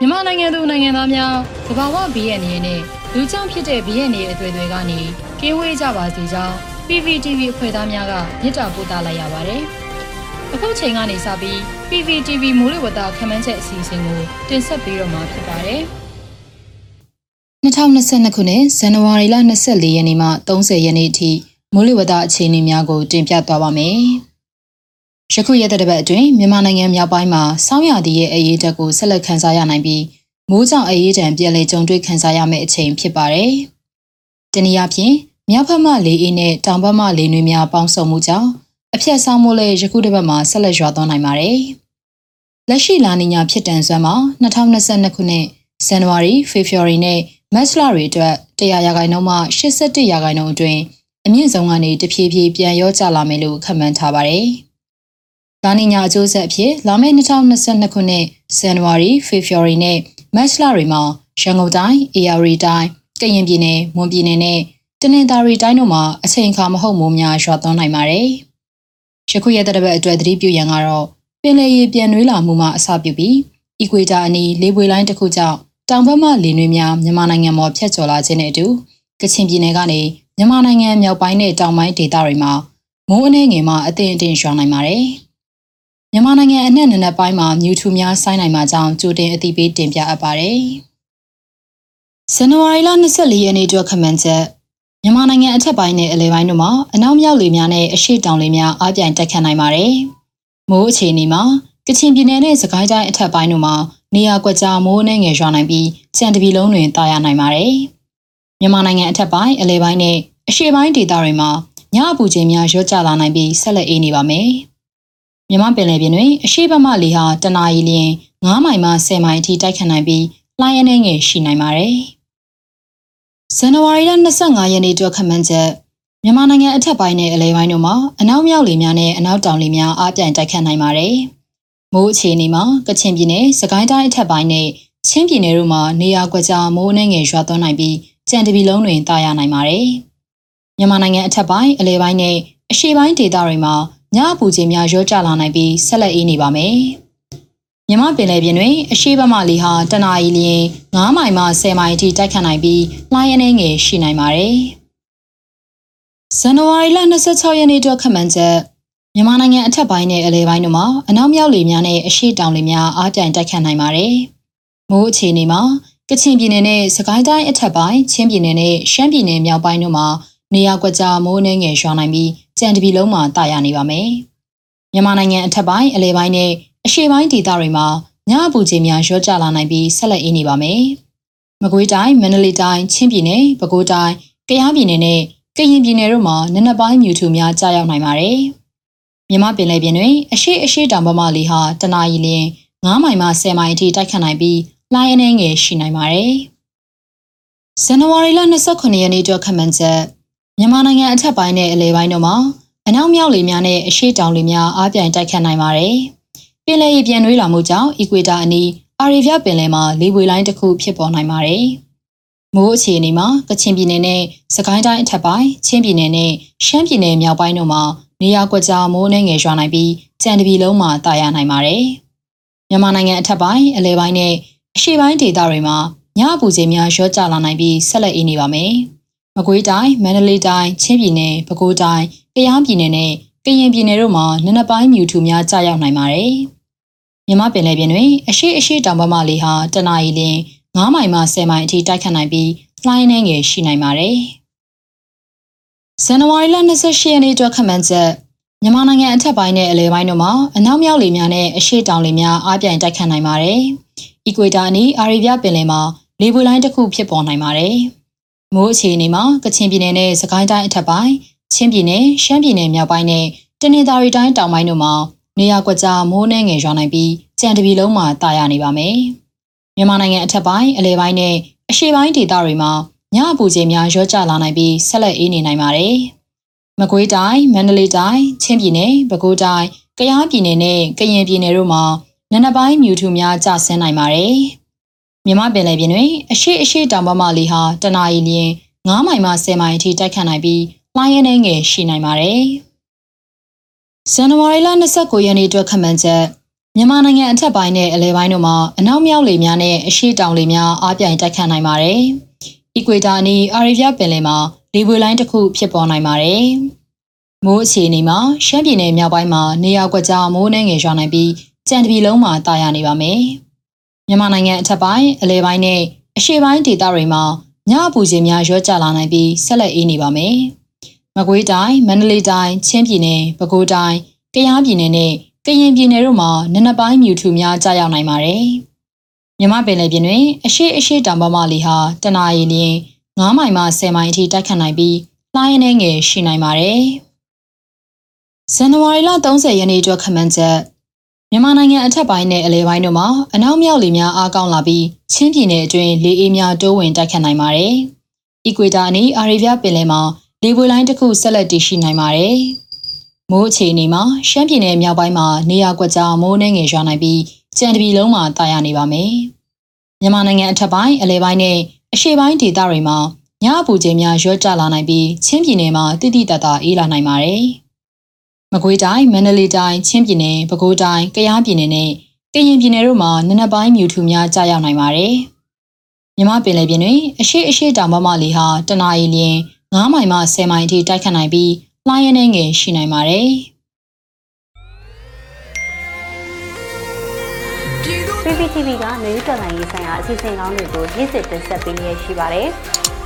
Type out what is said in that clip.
မြန်မာနိုင်ငံသူနိုင်ငံသားများသဘာဝဘီရဲ့အနေနဲ့လူကြောင့်ဖြစ်တဲ့ဘီရဲ့နေအသွေးတွေကနေကင်းဝေးကြပါစေကြောင်း PPTV အဖွဲ့သားများကမြစ်တာပို့သလိုက်ရပါတယ်။အခုချိန်ကနေစပြီး PPTV မိုးလေဝသခန့်မှန်းချက်အစီအစဉ်ကိုတင်ဆက်ပေးတော့မှာဖြစ်ပါတယ်။2022ခုနှစ်ဇန်နဝါရီလ24ရက်နေ့မှ30ရက်နေ့အထိမိုးလေဝသအခြေအနေများကိုတင်ပြသွားပါမယ်။ ယခုရက်တဲ့ပတ်အတွင်းမြန်မာနိုင်ငံမြောက်ပိုင်းမှာစောင်းရသည့်ရဲ့အရေးတက်ကိုဆက်လက်ခန်းစားရနိုင်ပြီးမိုးကြောင့်အရေးတံပြည်လေကြုံတွေ့ခန်းစားရမယ့်အချိန်ဖြစ်ပါတယ်။တနည်းအားဖြင့်မြောက်ဘက်မှလေအေးနဲ့တောင်ဘက်မှလေနွေးများပေါင်းစုံမှုကြောင့်အပြတ်ဆောင်မှုလည်းယခုတစ်ပတ်မှာဆက်လက်ရွာသွန်းနိုင်ပါတယ်။လက်ရှိလာနီညာဖြစ်တန်စွမ်းမှာ2022ခုနှစ်ဇန်နဝါရီ၊ဖေဖော်ဝါရီနဲ့မတ်လတွေအတွက်100ရာခိုင်နှုန်းမှ81ရာခိုင်နှုန်းအတွင်းအမြင့်ဆုံးကနေတဖြည်းဖြည်းပြန်ရောကျလာမယ်လို့ခန့်မှန်းထားပါတယ်။ ဒါနီညာအကျိုးဆက်အဖြစ်လာမယ့်2022ခုနှစ်ဇန်နဝါရီဖေဖော်ဝါရီနဲ့မတ်လတွေမှာရန်ကုန်တိုင်း၊ AR တိုင်း၊ကရင်ပြည်နယ်၊မွန်ပြည်နယ်နဲ့တနင်္သာရီတိုင်းတို့မှာအချိန်အခါမဟုတ်မိုးများရွာသွန်းနိုင်ပါတယ်။ယခုရက်တဲ့ဘက်အတွက်သတိပြုရန်ကတော့ပင်လယ်ရေပြန်နွေးလာမှုမှအစပြုပြီးအီကွေတာအနီးလေပွေလိုင်းတစ်ခုကြောင့်တောင်ဘက်မှလေနွေးများမြန်မာနိုင်ငံပေါ်ဖြတ်ကျော်လာခြင်းနဲ့အတူကချင်ပြည်နယ်ကနေမြန်မာနိုင်ငံမြောက်ပိုင်းနဲ့တောင်ပိုင်းဒေသတွေမှာမိုးအနှဲငယ်မှအသင့်အတင်ရွာနိုင်ပါတယ်။ မြန်မာနိုင်ငံအနှံ့နနက်ပိုင်းမှာမြူထူများဆိုင်းနိုင်မှာကြောင်းကြိုတင်အသိပေးတင်ပြအပ်ပါတယ်။ဇန်နဝါရီလ24ရက်နေ့အတွက်ခမှန်ချက်မြန်မာနိုင်ငံအထက်ပိုင်းနဲ့အလယ်ပိုင်းတို့မှာအနောက်မြောက်လေများနဲ့အရှေ့တောင်လေများအားပြိုင်တက်ခတ်နိုင်ပါတယ်။မိုးအခြေအနေမှာကချင်ပြည်နယ်နဲ့စကိုင်းတိုင်းအထက်ပိုင်းတို့မှာနေရာကွက်ကြားမိုးနှင်းငယ်ရွာနိုင်ပြီးကြံတပီလုံးတွင်တာယာနိုင်ပါတယ်။မြန်မာနိုင်ငံအထက်ပိုင်းအလယ်ပိုင်းနဲ့အရှေ့ပိုင်းဒေသတွေမှာညအပူချိန်များရော့ကျလာနိုင်ပြီးဆက်လက်အေးနေပါမယ်။ မြမပင်လယ်ပြင်တွင်အရှိဘမလီဟာတနအီလျင်9မိုင်မှ10မိုင်အထိတိုက်ခတ်နိုင်ပြီးလှိုင်းအနေငယ်ရှိနိုင်ပါတယ်။ဇန်နဝါရီလ25ရက်နေ့အတွက်ခန့်မှန်းချက်မြန်မာနိုင်ငံအထက်ပိုင်းနဲ့အလဲပိုင်းတို့မှာအနောက်မြောက်လေများနဲ့အနောက်တောင်လေများအားပြိုင်တိုက်ခတ်နိုင်ပါတယ်။မိုးအခြေအနေမှာကချင်ပြည်နယ်၊စကိုင်းတိုင်းအထက်ပိုင်းနဲ့ချင်းပြည်နယ်တို့မှာနေရာကွက်ကြားမိုးနှင်းငယ်ရွာသွန်းနိုင်ပြီးကြံတပီလုံးတွင်တာယာနိုင်ပါတယ်။မြန်မာနိုင်ငံအထက်ပိုင်းအလဲပိုင်းနဲ့အရှေ့ပိုင်းဒေသတွေမှာ ညအပူချိန်များရောကျလာနိုင်ပြီးဆက်လက်အေးနေပါမယ်။မြမပင်လယ်ပြင်တွင်အရှိဘမလီဟာတနအီလျင်9မိုင်မှ10မိုင်အထိတိုက်ခတ်နိုင်ပြီးလှိုင်းအနေငယ်ရှိနိုင်ပါတယ်။ဇန်နဝါရီလ26ရက်နေ့အတွက်ခန့်မှန်းချက်မြန်မာနိုင်ငံအထက်ပိုင်းနဲ့အလယ်ပိုင်းတို့မှာအနောက်မြောက်လေများနဲ့အရှေ့တောင်လေများအားပြိုင်တိုက်ခတ်နိုင်ပါတယ်။မိုးအခြေအနေမှာကချင်ပြည်နယ်နဲ့စကိုင်းတိုင်းအထက်ပိုင်းချင်းပြည်နယ်နဲ့ရှမ်းပြည်နယ်မြောက်ပိုင်းတို့မှာနေရာကွက်ကြားမိုးနှင်းငယ်ရွာနိုင်ပြီး ကြံတပီလုံးမှာတာယာနေပါမယ်။မြန်မာနိုင်ငံအထက်ပိုင်းအလဲပိုင်းနဲ့အရှေ့ပိုင်းဒေသတွေမှာညအပူချိန်များရော့ကျလာနိုင်ပြီးဆက်လက်အေးနေပါမယ်။မကွေးတိုင်းမန္တလေးတိုင်းချင်းပြည်နယ်ပဲခူးတိုင်းကယားပြည်နယ်နဲ့ကရင်ပြည်နယ်တို့မှာနနက်ပိုင်းမြူထူများကြာရောက်နိုင်ပါတယ်။မြမပင်လယ်ပြင်တွင်အရှိအရှိတောင်ပမာလီဟာတနအီလျင်9မိုင်မှ10မိုင်အထိတိုက်ခတ်နိုင်ပြီးလှိုင်းအနေငယ်ရှိနိုင်ပါတယ်။ဇန်နဝါရီလ29ရက်နေ့အတွက်ခန့်မှန်းချက် မြန်မာနိုင်ငံအထက်ပိုင်းနဲ့အလယ်ပိုင်းတို့မှာအနောက်မြောက်လေများနဲ့အရှေ့တောင်လေများအားပြိုင်တိုက်ခတ်နိုင်ပါတယ်။ပင်လယ်ရေပြန်နှွေးလာမှုကြောင့်အီကွေတာအနီးအာရီဗျပင်လယ်မှာလေပွေလိုင်းတစ်ခုဖြစ်ပေါ်နိုင်ပါတယ်။မိုးအခြေအနေမှာကချင်ပြည်နယ်နဲ့စကိုင်းတိုင်းအထက်ပိုင်းချင်းပြည်နယ်နဲ့ရှမ်းပြည်နယ်မြောက်ပိုင်းတို့မှာနေရာကွက်ကြားမိုးနှင်းငယ်ရွာနိုင်ပြီးကြံတပီလုံးမှာတာယာနိုင်ပါတယ်။မြန်မာနိုင်ငံအထက်ပိုင်းအလယ်ပိုင်းနဲ့အရှေ့ပိုင်းဒေသတွေမှာညအပူချိန်များရော့ကျလာနိုင်ပြီးဆက်လက်အေးနေပါမယ်။ မကွေးတိုင်းမန္တလေးတိုင်းချင်းပြည်နယ်ပဲခူးတိုင်းကယားပြည်နယ်နဲ့ကရင်ပြည်နယ်တို့မှာနနပိုင်းမြူထူများကြာရောက်နိုင်ပါတယ်။မြမပင်လယ်ပြင်တွင်အရှိအရှိတောင်ဘက်မှလေဟာတနအီလင်း9မိုင်မှ10မိုင်အထိတိုက်ခတ်နိုင်ပြီးလှိုင်းနှဲငယ်ရှိနိုင်ပါတယ်။ဇန်နဝါရီလ28ရက်နေ့အတွက်ခန့်မှန်းချက်မြန်မာနိုင်ငံအထက်ပိုင်းနဲ့အလယ်ပိုင်းတို့မှာအနောက်မြောက်လေများနဲ့အရှေ့တောင်လေများအားပြိုင်တိုက်ခတ်နိုင်ပါတယ်။အီကွေတာနီအာရီဗျပင်လယ်မှာလေပွေလိုင်းတစ်ခုဖြစ်ပေါ်နိုင်ပါတယ်။ မိုးအခြေအနေမှာကချင်ပြည်နယ်နဲ့စကိုင်းတိုင်းအထက်ပိုင်းချင်းပြည်နယ်ရှမ်းပြည်နယ်မြောက်ပိုင်းနဲ့တနင်္သာရီတိုင်းတောင်ပိုင်းတို့မှာနေရာကွက်ကြားမိုးနှဲငယ်ရွာနိုင်ပြီးကြံတပီလုံးမှာတာယာနေပါမယ်။မြန်မာနိုင်ငံအထက်ပိုင်းအလဲပိုင်းနဲ့အရှေ့ပိုင်းဒေသတွေမှာညအပူချိန်များရောကျလာနိုင်ပြီးဆက်လက်အေးနေနိုင်ပါတယ်။မကွေးတိုင်းမန္တလေးတိုင်းချင်းပြည်နယ်ပဲခူးတိုင်းကယားပြည်နယ်နဲ့ကရင်ပြည်နယ်တို့မှာနနပိုင်းမြူထူများကျဆင်းနိုင်ပါတယ်။ မြမပင်လယ်ပြင်တွင်အရှိအရှိတောင်ပမာလီဟာတနအီလျင်9မိုင်မှ10မိုင်အထိတိုက်ခတ်နိုင်ပြီးလှိုင်းရင်းငယ်ရှိနိုင်ပါတယ်။ဇန်နဝါရီလ29ရက်နေ့အတွက်ခန့်မှန်းချက်မြန်မာနိုင်ငံအထက်ပိုင်းနဲ့အလဲပိုင်းတို့မှာအနောက်မြောက်လေများနဲ့အရှေ့တောင်လေများအားပြိုင်တိုက်ခတ်နိုင်ပါတယ်။အီကွေတာနီအာရီဗီယာပင်လယ်မှာလေပွေလိုင်းတစ်ခုဖြစ်ပေါ်နိုင်ပါတယ်။မိုးအခြေအနေမှာရှမ်းပြည်နယ်မြောက်ပိုင်းမှာနေရာကွက်ကြားမိုးနှင်းငယ်ရွာနိုင်ပြီးကြံတပြီလုံးမှာတာယာနေပါမယ်။ မြန်မာနိုင်ငံအထက်ပိုင်းအလဲပိုင်းနဲ့အရှေ့ပိုင်းဒေသတွေမှာညအပူချိန်များရော့ကျလာနိုင်ပြီးဆက်လက်အေးနေပါမယ်။မကွေးတိုင်းမန္တလေးတိုင်းချင်းပြည်နယ်ပဲခူးတိုင်းကယားပြည်နယ်နဲ့ကရင်ပြည်နယ်တို့မှာနနက်ပိုင်းမြူထူများကြာရောက်နိုင်ပါတယ်။မြမပင်လယ်ပြင်တွင်အရှိအရှိတောင်ပေါ်မှလေဟာတနအီလျင်9မိုင်မှ10မိုင်အထိတိုက်ခတ်နိုင်ပြီးလှိုင်းအနေငယ်ရှိနိုင်ပါတယ်။ဇန်နဝါရီလ30ရက်နေ့အတွက်ခန့်မှန်းချက် မြန်မာနိုင်ငံအထက်ပိုင်းနဲ့အလဲပိုင်းတို့မှာအနောက်မြောက်လေများအားကောင်းလာပြီးချင်းပြည်နယ်အတွင်းလေအေးများတိုးဝင်တိုက်ခတ်နိုင်ပါတယ်။အီကွေတာအနီးအာရီဗျပင်လယ်မှာလေပွေလိုင်းတစ်ခုဆက်လက်တည်ရှိနိုင်ပါတယ်။မိုးအခြေအနေမှာရှမ်းပြည်နယ်မြောက်ပိုင်းမှာနေရာကွက်ကြားမိုးနှင်းငယ်ရွာနိုင်ပြီးကြံတပြီလုံးမှာတာယာနေပါမယ်။မြန်မာနိုင်ငံအထက်ပိုင်းအလဲပိုင်းနဲ့အရှေ့ပိုင်းဒေသတွေမှာညအပူချိန်များရွေ့ကျလာနိုင်ပြီးချင်းပြည်နယ်မှာတိတိတတ်တာအေးလာနိုင်ပါတယ်။ မကွေးတိုင်းမန္တလေးတိုင်းချင်းပြည်နယ်ပဲခူးတိုင်းကယားပြည်နယ်နဲ့ကရင်ပြည်နယ်တို့မှာနနက်ပိုင်းမြူထူများကြာရောက်နိုင်ပါတယ်။မြမပင်လယ်ပြင်တွင်အရှိအရှိတောင်ပမလေဟာတနအီလျင်9မိုင်မှ10မိုင်အထိတိုက်ခတ်နိုင်ပြီးလှိုင်းရင်းငယ်ရှိနိုင်ပါတယ်။ PPTV ကမျိုးတော်လိုင်းရေးဆိုင်ရာအစီအစဉ်ကောင်းတွေကိုနေ့စဉ်တင်ဆက်ပေးနေရရှိပါတယ်။